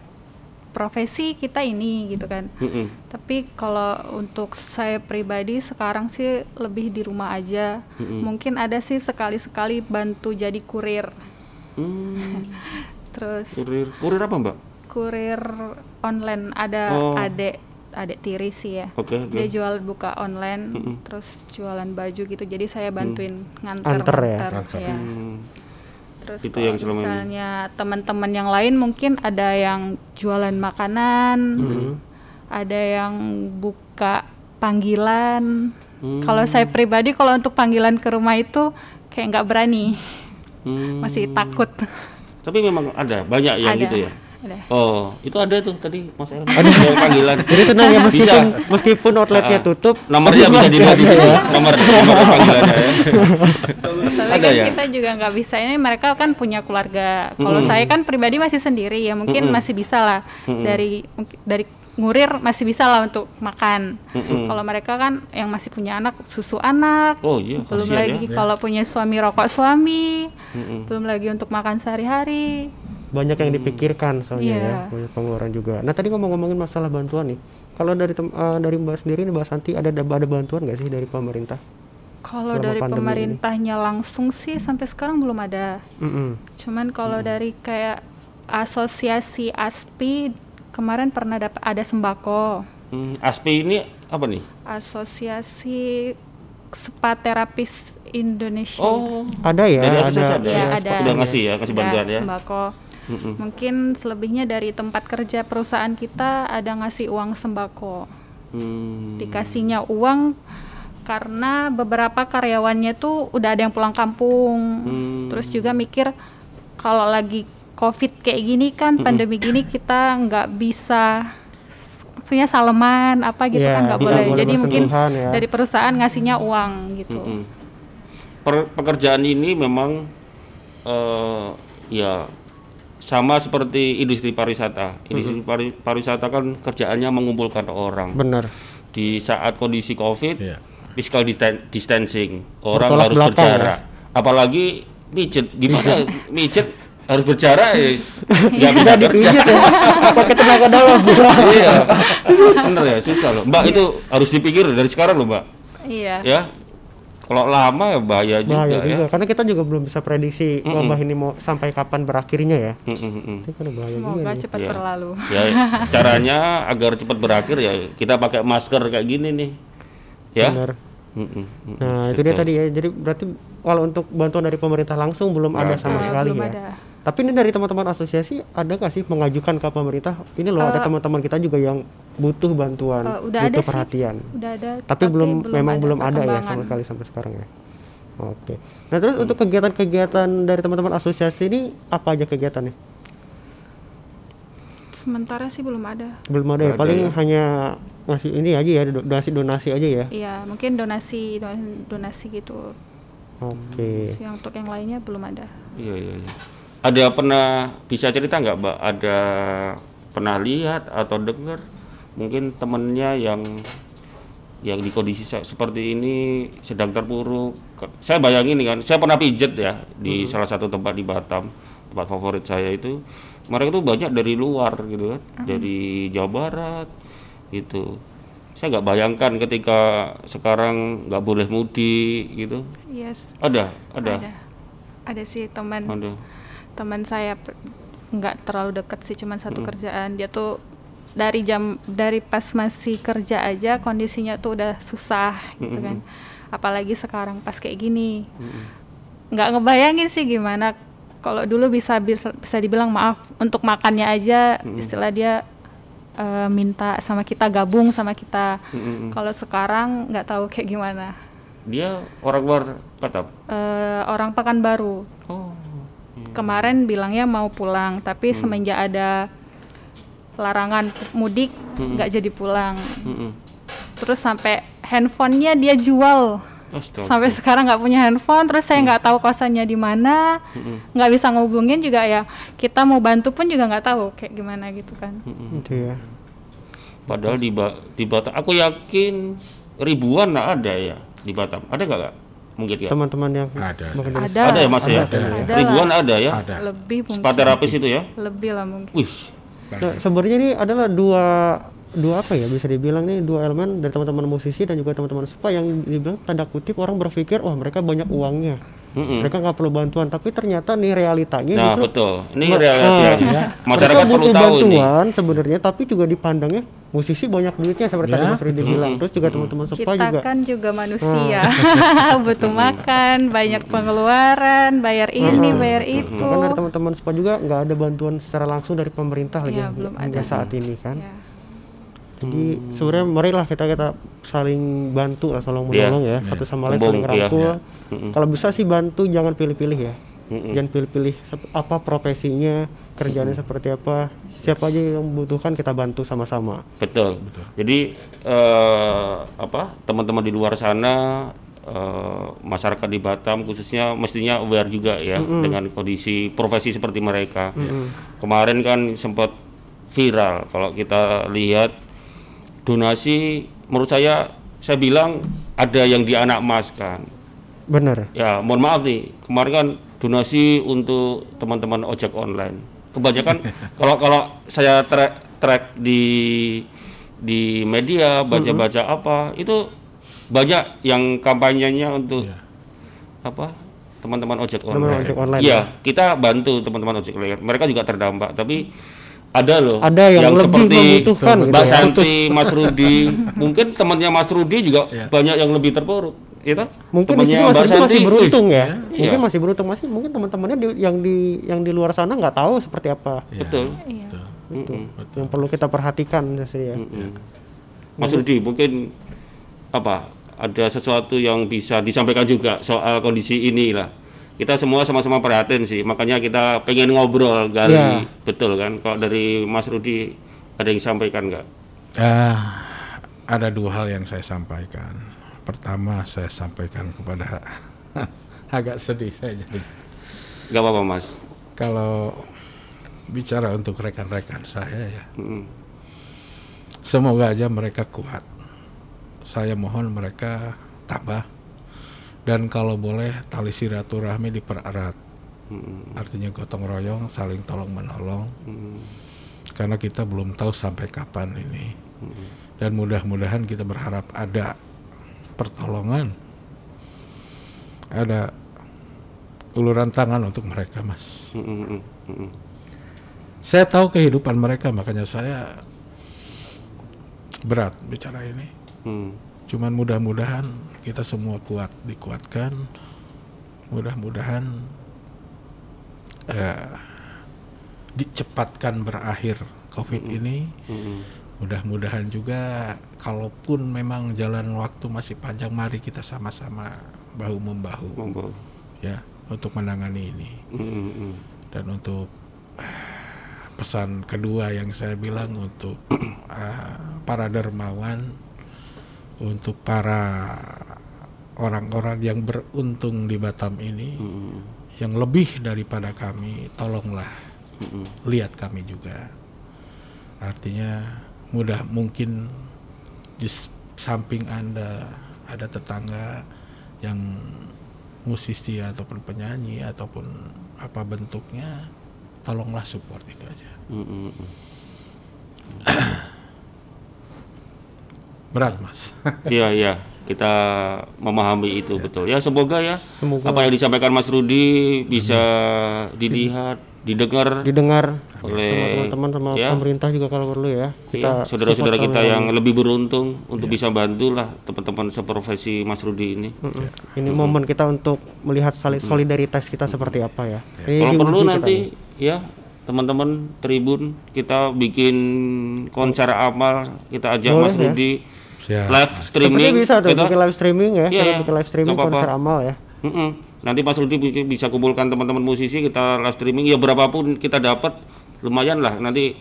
profesi kita ini gitu kan. Mm-mm. Tapi kalau untuk saya pribadi sekarang sih lebih di rumah aja. Mungkin ada sih sekali-sekali bantu jadi kurir. Hmm, [LAUGHS] Terus kurir kurir apa Mbak kurir online ada Oh. adek adek tiri sih ya. Oke, oke. Dia jual buka online, Mm-mm. terus jualan baju gitu. Jadi saya bantuin nganter, Anter ya? nganter, Anter. ya. Hmm, Terus Itu yang selama misalnya teman-teman yang lain mungkin ada yang jualan makanan, Mm-hmm. ada yang buka panggilan. Hmm. Kalau saya pribadi kalau untuk panggilan ke rumah itu kayak nggak berani, hmm. masih takut. tapi memang ada banyak yang ada, gitu ya ada. Oh, itu ada tuh tadi Mas El. Ada panggilan. Jadi tenang ya meskipun Bisa. meskipun outletnya Ah, tutup, Nomornya bisa dilihat di sini. Nomor nomor panggilannya ya. Soalnya Ada kan ya? kita juga nggak bisa ini mereka kan punya keluarga. Kalau Mm-mm. saya kan pribadi masih sendiri ya mungkin Mm-mm. masih bisa lah Mm-mm. dari mungkin dari ngurir masih bisa lah untuk makan. Mm-mm. Kalau mereka kan yang masih punya anak susu anak, Oh iya, belum lagi ya. kalau punya suami rokok suami, Mm-mm. belum lagi untuk makan sehari-hari. Banyak yang dipikirkan soalnya Iya. ya, banyak pengeluaran juga. Nah tadi ngomong-ngomongin masalah bantuan nih, kalau dari tem- eh, dari Mbak sendiri nih Mbak Santi ada ada ada bantuan nggak sih dari pemerintah? Kalau dari pandemi ini. pemerintahnya langsung sih sampai sekarang belum ada. Mm-mm. Cuman kalau dari kayak asosiasi ASPI kemarin pernah dapat ada sembako. Hmm, Aspi ini apa nih? Asosiasi Spa Terapis Indonesia. Oh, Ada ya, dari ada. ada Iya, ya? ada. Udah ngasih ya, kasih Ada bantuan ya. Sembako. Mm-mm. Mungkin selebihnya dari tempat kerja perusahaan kita ada ngasih uang sembako. Hmm. Dikasihnya uang karena beberapa karyawannya tuh udah ada yang pulang kampung. Hmm. Terus juga mikir kalau lagi COVID kayak gini kan, pandemi gini kita nggak bisa maksudnya salaman apa gitu Iya, kan nggak boleh. boleh Jadi mungkin ya. dari perusahaan ngasihnya uang gitu. Per- pekerjaan ini memang eh, ya sama seperti industri pariwisata. Industri pari- pariwisata kan kerjaannya mengumpulkan orang. Benar. Di saat kondisi Covid, Iya. physical distan- distancing, orang Bertolak harus belakang berjarak. Apalagi mijet, gimana mijet harus berjarak ya [LAUGHS] nggak bisa kerja. Dipijit ya, pakai tenaga dalam. [LAUGHS] iya, bener ya susah loh. Mbak itu harus dipikir dari sekarang loh mbak. Iya. Ya, kalau lama ya bahaya juga bahaya ya. juga, karena kita juga belum bisa prediksi wabah ini mau sampai kapan berakhirnya ya. Mm, mm, mm. Itu kan bahaya juga. Semoga nih. cepat Iya. berlalu. Ya [LAUGHS] caranya agar cepat berakhir ya kita pakai masker kayak gini nih. Ya. Benar. Mm, mm, mm, Nah, itu dia betul. tadi ya. Jadi berarti kalau untuk bantuan dari pemerintah langsung belum ada sama ada. sekali Belum ya. ada. Tapi ini dari teman-teman asosiasi ada nggak sih mengajukan ke pemerintah? Ini loh ada teman-teman kita juga yang butuh bantuan, Eh, udah ada butuh sih. perhatian. Udah ada. Tapi, belum memang belum ada ya sama sekali sampai sekarang ya. Oke. Nah, terus untuk kegiatan-kegiatan dari teman-teman asosiasi ini apa aja kegiatannya? Sementara sih belum ada. Belum ada ya. Ada Paling ya. hanya ngasih ini aja ya, donasi-donasi aja ya. Iya, mungkin donasi don- donasi gitu. Oke. Sih, untuk yang lainnya belum ada. Iya iya. iya. Ada pernah bisa cerita nggak mbak? Ada pernah lihat atau dengar mungkin temennya yang yang di kondisi se- seperti ini sedang terpuruk. Saya bayangin nih kan, saya pernah pijet ya di salah satu tempat di Batam, tempat favorit saya itu. Mereka tuh banyak dari luar gitu kan, dari Jawa Barat gitu. Saya nggak bayangkan ketika sekarang nggak boleh mudik gitu. Yes. Ada, ada, Ada. Ada sih teman ada. Teman saya nggak terlalu dekat sih cuman satu kerjaan. Dia tuh dari jam dari pas masih kerja aja kondisinya tuh udah susah gitu kan. Apalagi sekarang pas kayak gini. Nggak ngebayangin sih gimana kalau dulu bisa bisa, dibilang maaf untuk makannya aja istilah dia eh, minta sama kita gabung sama kita. Mm-mm. kalau sekarang nggak tahu kayak gimana. Dia orang luar Batam. Eh, orang Pekanbaru. Oh. Kemarin bilangnya mau pulang tapi semenjak ada larangan mudik nggak jadi pulang Mm-mm. terus sampai handphonenya dia jual Astaga. sampai sekarang nggak punya handphone terus saya nggak tahu kosannya di mana nggak bisa ngehubungin juga ya kita mau bantu pun juga nggak tahu kayak gimana gitu kan Itu ya. Padahal di ba di Batam, aku yakin ribuan lah ada ya di Batam. Ada nggak? Mungkin ya. Teman-teman yang Ada. dari- ada Ada ya mas ya. Ada, ada ribuan ada ya. Ada. lebih mungkin Spa terapis itu ya. lebih lah mungkin Wih, Nah, sebenarnya ini adalah dua dua apa ya bisa dibilang nih dua elemen dari teman-teman musisi dan juga teman-teman spa yang dibilang tanda kutip orang berpikir wah mereka banyak uangnya Mm-mm. mereka nggak perlu bantuan tapi ternyata nih realitanya Nah justru betul. Ini Ma- realitasnya. ah, Masyarakat mereka perlu butuh tahu ini. bantuan sebenarnya tapi juga dipandangnya musisi banyak duitnya seperti Ya, tadi Mas Rudi bilang terus juga teman-teman kita juga kan juga manusia [LAUGHS] butuh makan banyak pengeluaran bayar ini bayar itu kan dari teman-teman spa juga nggak ada bantuan secara langsung dari pemerintah lagi Iya, belum ada. saat ini kan Ya. Jadi sebenarnya marilah kita kita saling bantu lah, tolong Iya. menolong ya, satu sama lain saling iya. rangkul. Mm-mm. Kalau bisa sih bantu, jangan pilih-pilih ya, Mm-mm. jangan pilih-pilih apa profesinya, kerjaannya seperti apa, siapa aja yang membutuhkan kita bantu sama-sama. Betul. Jadi eh, apa teman-teman di luar sana eh, masyarakat di Batam khususnya mestinya aware juga ya dengan kondisi profesi seperti mereka. Kemarin kan sempat viral kalau kita lihat donasi menurut saya saya bilang ada yang di anak emas kan. Benar. Ya, mohon maaf nih, kemarin kan donasi untuk teman-teman ojek online. Kebanyakan [LAUGHS] kalau kalau saya track track di di media baca-baca apa itu banyak yang kampanyenya untuk apa teman-teman ojek online. ojek online, Iya, kita bantu teman-teman ojek online. Mereka juga terdampak, tapi ada loh Ada yang lebih membutuhkan gitu Mbak ya. Santi, Mas Rudi, [LAUGHS] mungkin temannya Mas Rudi juga banyak yang lebih terpuruk, ya toh? Mungkin Temannya masih Santi, beruntung ya, Iya. mungkin masih beruntung masih, mungkin teman-temannya di- yang di yang di luar sana nggak tahu seperti apa. wih, betul. Iya. Itu yang perlu kita perhatikan sih ya. Mm-mm. Mas Rudi, mungkin apa? Ada sesuatu yang bisa disampaikan juga soal kondisi ini lah. Kita semua sama-sama perhatian sih, makanya kita pengen ngobrol kali, Iya. betul kan? Kalau dari Mas Rudi ada yang disampaikan nggak? Ah, ada dua hal yang saya sampaikan. Pertama saya sampaikan kepada [LAUGHS] agak sedih saya jadi Nggak apa-apa Mas. kalau bicara untuk rekan-rekan saya ya Mm-mm. semoga aja mereka kuat. Saya mohon mereka tabah dan kalau boleh tali silaturahmi dipererat. Mm-mm. Artinya gotong royong, saling tolong menolong. Mm-mm. Karena kita belum tahu sampai kapan ini. Dan mudah-mudahan kita berharap ada pertolongan. Ada uluran tangan untuk mereka, Mas. Mm-mm. Mm-mm. Saya tahu kehidupan mereka, makanya saya berat bicara ini. Mm. Cuman mudah-mudahan kita semua kuat, dikuatkan. Mudah-mudahan eh, dicepatkan berakhir COVID ini. Mm-mm. Mudah-mudahan juga kalaupun memang jalan waktu masih panjang mari kita sama-sama bahu membahu ya untuk menangani ini. Mm-mm. Dan untuk eh, pesan kedua yang saya bilang untuk [CLEARS THROAT] eh, para dermawan untuk para orang-orang yang beruntung di Batam ini Mm-mm. yang lebih daripada kami tolonglah Mm-mm. lihat kami juga artinya mudah mungkin di samping anda ada tetangga yang musisi ataupun penyanyi ataupun apa bentuknya tolonglah support itu aja Mm, mm, mm. Berat mas. [LAUGHS] Iya iya. Kita memahami itu betul. Ya semoga ya. Semoga. apa yang disampaikan Mas Rudi bisa dilihat didengar. Didengar. Oleh teman-teman sama ya. pemerintah juga kalau perlu ya. Iya, kita saudara-saudara support kita kami. yang lebih beruntung untuk bisa bantu lah teman-teman seprofesi Mas Rudi ini. Mm-mm. ini momen kita untuk melihat solidaritas kita seperti apa ya. Ini Kalau perlu nanti ya teman-teman Tribun kita bikin konser amal kita ajak Boleh, Mas ya. Siap. live streaming. Sepertinya bisa tuh gitu. bikin live streaming ya Iya, kita bikin live streaming konser amal ya Mm-mm. Nanti Mas Rudi bi- bisa kumpulkan teman-teman musisi kita live streaming ya berapapun kita dapat lumayan lah nanti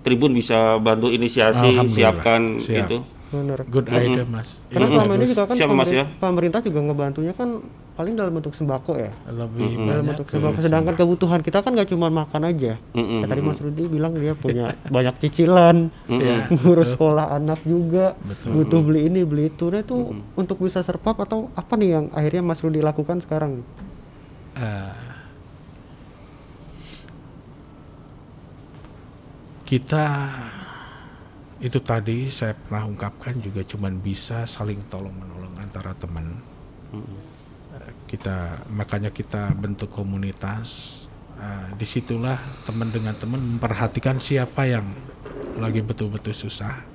Tribun bisa bantu inisiasi siapkan Siap. itu. Benar good idea mas. Karena Ini selama ini juga kan Siap, Mas, pemerintah, ya. pemerintah juga ngebantunya kan paling dalam bentuk sembako ya. Lebih dalam banyak bentuk ke sembako sedangkan kebutuhan kita kan nggak cuma makan aja. Mm-mm. Ya, tadi Mas Rudi bilang dia [LAUGHS] punya banyak cicilan Iya, [LAUGHS] ngurus sekolah anak juga. Betul. butuh beli ini beli itu. Nah itu untuk bisa survive atau apa nih yang akhirnya Mas Rudi lakukan sekarang? Eh, kita itu tadi saya pernah ungkapkan juga cuman bisa saling tolong menolong antara teman. Kita makanya kita bentuk komunitas. Eh, di situlah teman dengan teman memperhatikan siapa yang lagi betul-betul susah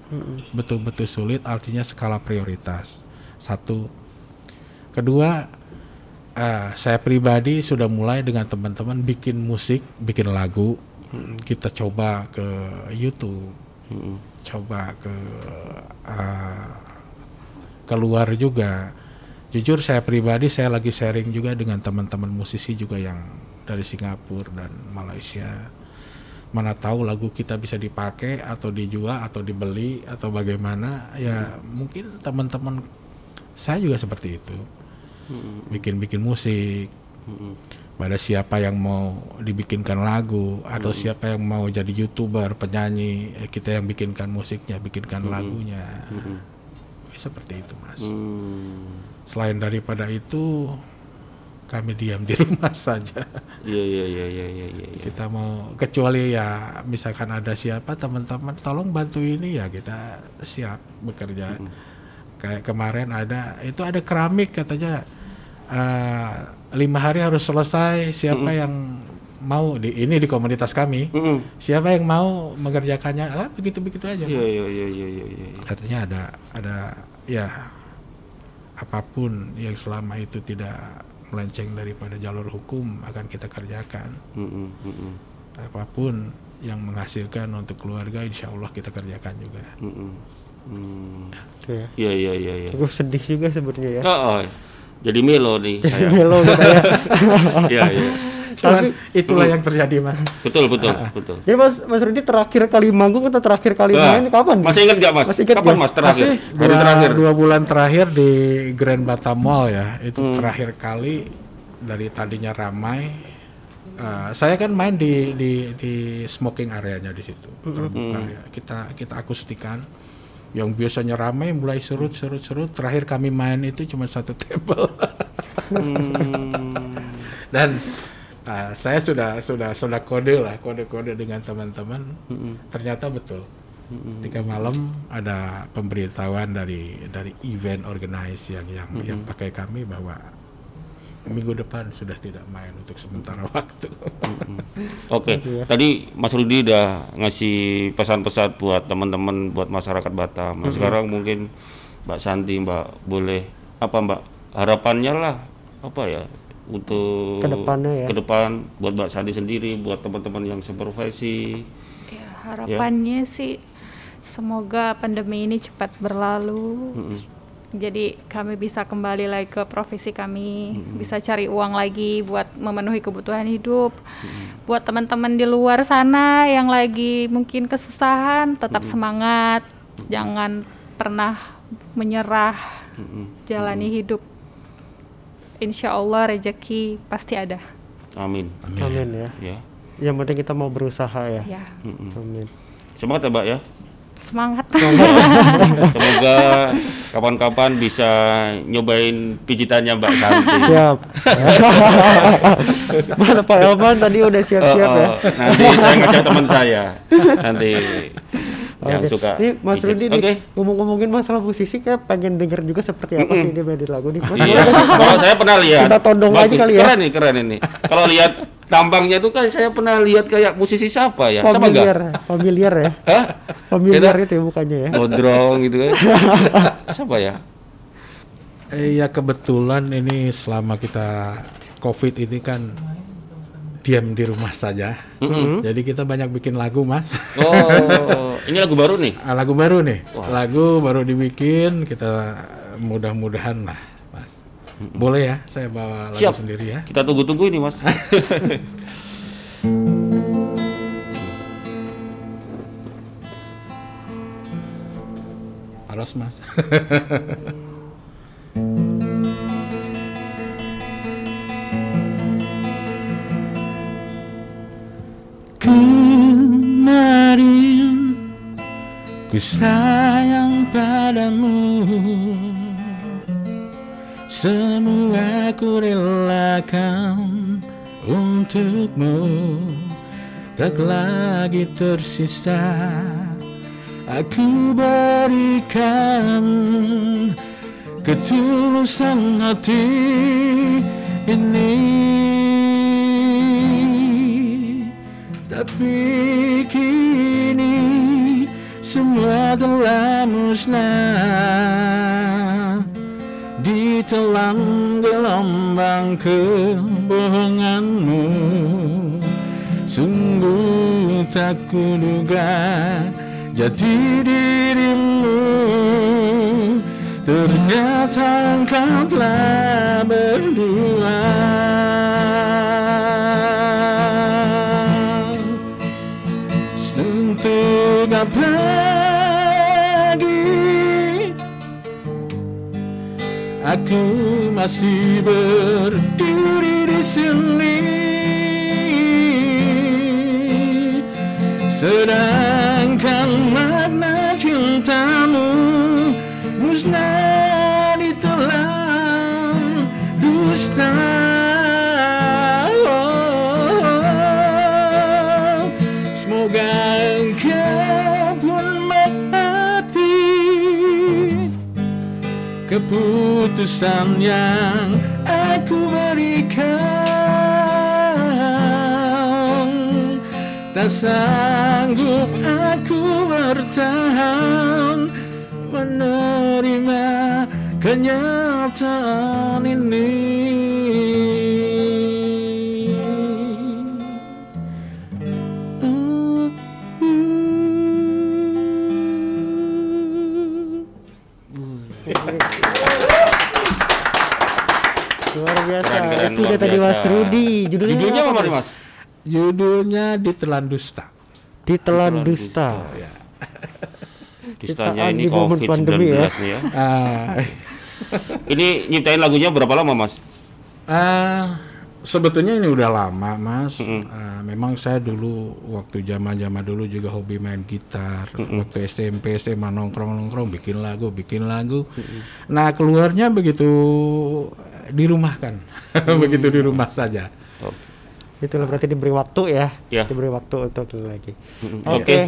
betul-betul sulit artinya skala prioritas. Satu. Kedua eh, saya pribadi sudah mulai dengan teman-teman bikin musik bikin lagu. Kita coba ke YouTube. Coba ke eh, keluar juga. Jujur saya pribadi saya lagi sharing juga dengan teman-teman musisi juga yang dari Singapura dan Malaysia. Mana tahu lagu kita bisa dipakai atau dijual atau dibeli atau bagaimana. Ya mungkin teman-teman saya juga seperti itu. Bikin-bikin musik pada siapa yang mau dibikinkan lagu atau siapa yang mau jadi youtuber penyanyi eh, kita yang bikinkan musiknya bikinkan lagunya. Seperti itu mas. Hmm. selain daripada itu kami diam di [LAUGHS] rumah saja. Iya iya iya iya iya iya. iya. kita mau kecuali ya misalkan ada siapa teman-teman tolong bantu ini ya kita siap bekerja. Kayak kemarin ada itu ada keramik katanya eh, lima hari harus selesai siapa yang mau di ini di komunitas kami Mm-mm. siapa yang mau mengerjakannya ah, begitu begitu aja Iya iya iya iya iya iya. artinya ada ada ya apa pun yang selama itu tidak melenceng daripada jalur hukum akan kita kerjakan mm-mm, apa pun yang menghasilkan untuk keluarga insya Allah kita kerjakan juga. Hmm. Gitu ya. Iya iya iya iya. Gue sedih juga sebenarnya ya. Oh, oh. Jadi melo nih saya. Melo gitu ya. [LAUGHS] Iya iya. Cuman itulah yang terjadi mas Betul betul betul. Jadi Mas Mas Rudi terakhir kali manggung atau terakhir kali Nah, main kapan? Masih ingat nggak mas? Masih ingat Kapan nggak? mas terakhir? Masih Hari dua, terakhir. dua bulan terakhir di Grand Batam Mall ya itu terakhir kali dari tadinya ramai Eh, saya kan main di di di smoking areanya di situ terbuka ya kita kita akustikan yang biasanya ramai mulai serut serut serut. Terakhir kami main itu cuma satu table. Dan eh, saya sudah sudah sudah kode lah kode kode dengan teman-teman. Ternyata betul. Ketika malam ada pemberitahuan dari dari event organize yang yang yang pakai kami bahwa minggu depan sudah tidak main untuk sementara waktu. Oke, tadi Mas Rudi udah ngasih pesan-pesan buat teman-teman, buat masyarakat Batam. Nah, sekarang mungkin Mbak Santi, Mbak boleh apa Mbak harapannya lah apa ya untuk Ke depannya ya. ke depan buat Mbak Santi sendiri, buat teman-teman yang seprofesi. Ya, harapannya sih semoga pandemi ini cepat berlalu. Jadi kami bisa kembali lagi ke profesi kami, bisa cari uang lagi buat memenuhi kebutuhan hidup. Buat teman-teman di luar sana yang lagi mungkin kesusahan, tetap semangat, jangan pernah menyerah, jalani hidup. Insya Allah rezeki pasti ada. Amin. Amin ya. Ya. Yang penting kita mau berusaha ya. Ya. Amin. Semangat ya Mbak ya. Semangat. [LAUGHS] Semoga kapan-kapan bisa nyobain pijitannya Mbak Santi. Siap. [LAUGHS] Mana Pak Elman tadi udah siap-siap Oh, ya. oh, nanti saya [LAUGHS] ngajak teman saya. Nanti yang Oke. suka. Nih Mas pijit. Rudi nih, ngomong-ngomongin masalah musisi kayak pengen denger juga seperti apa sih dia main di lagu nih. Mas, Iya, kalau saya pernah lihat. Kita todong aja Bagus. kali ya. Keren nih, keren ini. Kalau lihat tampangnya itu kan saya pernah lihat kayak musisi siapa ya? Sama familiar, enggak? familiar ya. Hah? Familiar Kita- itu ya mukanya ya. Gondrong gitu kan. [LAUGHS] siapa ya? Eh, ya kebetulan ini selama kita COVID ini kan diam di rumah saja. Jadi kita banyak bikin lagu, Mas. Oh, ini lagu baru nih. Ah, lagu baru nih. Lagu baru dibikin, kita mudah-mudahan lah. Boleh ya, saya bawa lagu Siap. sendiri ya. Kita tunggu-tunggu ini, Mas. [LAUGHS] Harus, Mas. [LAUGHS] Kemarin ku sayang padamu Semua ku relakan untukmu. Tak lagi tersisa. Aku berikan ketulusan hati ini. Tapi kini semua telah musnah Ditelan gelombang kebohonganmu. Sungguh tak kuduga jati dirimu. Ternyata engkau telah berdua. Untuk apa Aku masih berdiri di sini Sedangkan keputusan yang aku berikan. Tak sanggup aku bertahan menerima kenyataan ini Dia tadi Mas. Rudi. Judulnya, Judulnya apa nih, Mas? Judulnya Ditelan Dusta. Ditelan dusta. Ya. [LAUGHS] Kistanya Ciptaan ini di momen COVID-19 pandemi ya. nih ya. [LAUGHS] Ah, Ini nyiptain lagunya berapa lama, Mas? ah, sebetulnya ini udah lama, Mas. Ah, memang saya dulu waktu zaman-zaman dulu juga hobi main gitar. Waktu SMP, SMA nongkrong-nongkrong bikin lagu, bikin lagu. Nah, keluarnya begitu dirumahkan. [LAUGHS] begitu di rumah saja. Itulah berarti diberi waktu ya. Ya. Diberi waktu untuk lagi. Oke. Oke.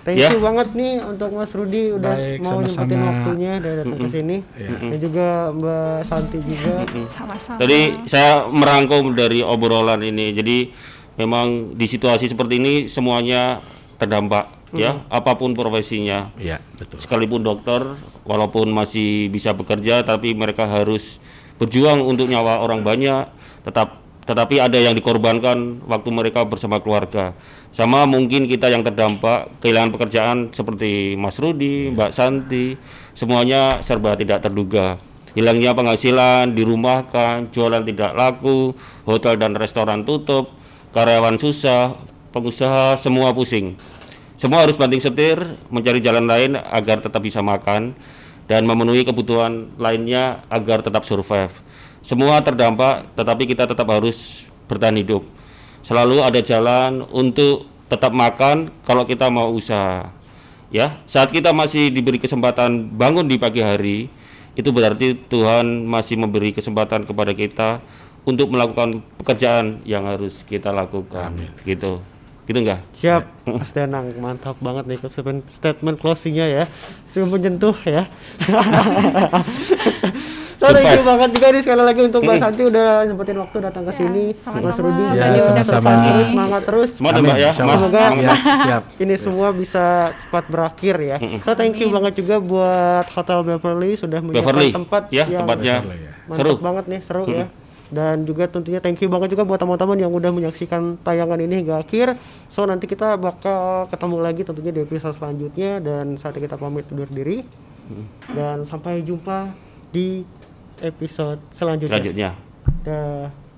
Thank Ya. you banget nih untuk Mas Rudi udah Baik, mau nyempetin waktunya dan datang ke sini. Dan juga Mbak Santi juga. Sama-sama. Tadi saya merangkum dari obrolan ini. Jadi memang di situasi seperti ini semuanya terdampak ya, apa pun profesinya. Iya, betul. Sekalipun dokter walaupun masih bisa bekerja tapi mereka harus berjuang untuk nyawa orang banyak, tetap tetapi ada yang dikorbankan waktu mereka bersama keluarga. Sama mungkin kita yang terdampak kehilangan pekerjaan seperti Mas Rudi, Mbak Santi, semuanya serba tidak terduga. Hilangnya penghasilan, dirumahkan, jualan tidak laku, hotel dan restoran tutup, karyawan susah, pengusaha semua pusing. Semua harus banting setir, mencari jalan lain agar tetap bisa makan dan memenuhi kebutuhan lainnya agar tetap survive. Semua terdampak, tetapi kita tetap harus bertahan hidup. Selalu ada jalan untuk tetap makan kalau kita mau usaha. Ya, saat kita masih diberi kesempatan bangun di pagi hari, itu berarti Tuhan masih memberi kesempatan kepada kita untuk melakukan pekerjaan yang harus kita lakukan. Gitu. Gitu enggak? Siap, Mas Danang, mantap banget nih statement, statement closingnya ya, sungguh menyentuh ya. So, thank banget juga nih sekali lagi untuk Mbak Santi udah nyempetin waktu datang ke sini. sama-sama. Mas Rudi Ya, juga Tadi udah sama-sama. semangat terus, semangat terus. Semangat Amin, Mbak ya, insya Mas. Allah. Semoga- Ya, siap. [LAUGHS] Ini semua bisa cepat berakhir ya. So thank you banget juga buat Hotel Beverly sudah menyiapkan Beverly, tempat ya, yang tempatnya ya. seru. banget nih, seru ya. Dan juga tentunya thank you banget juga buat teman-teman yang udah menyaksikan tayangan ini hingga akhir. So nanti kita bakal ketemu lagi tentunya di episode selanjutnya dan saat kita pamit undur diri. Dan sampai jumpa di episode selanjutnya. Selanjutnya. Dah.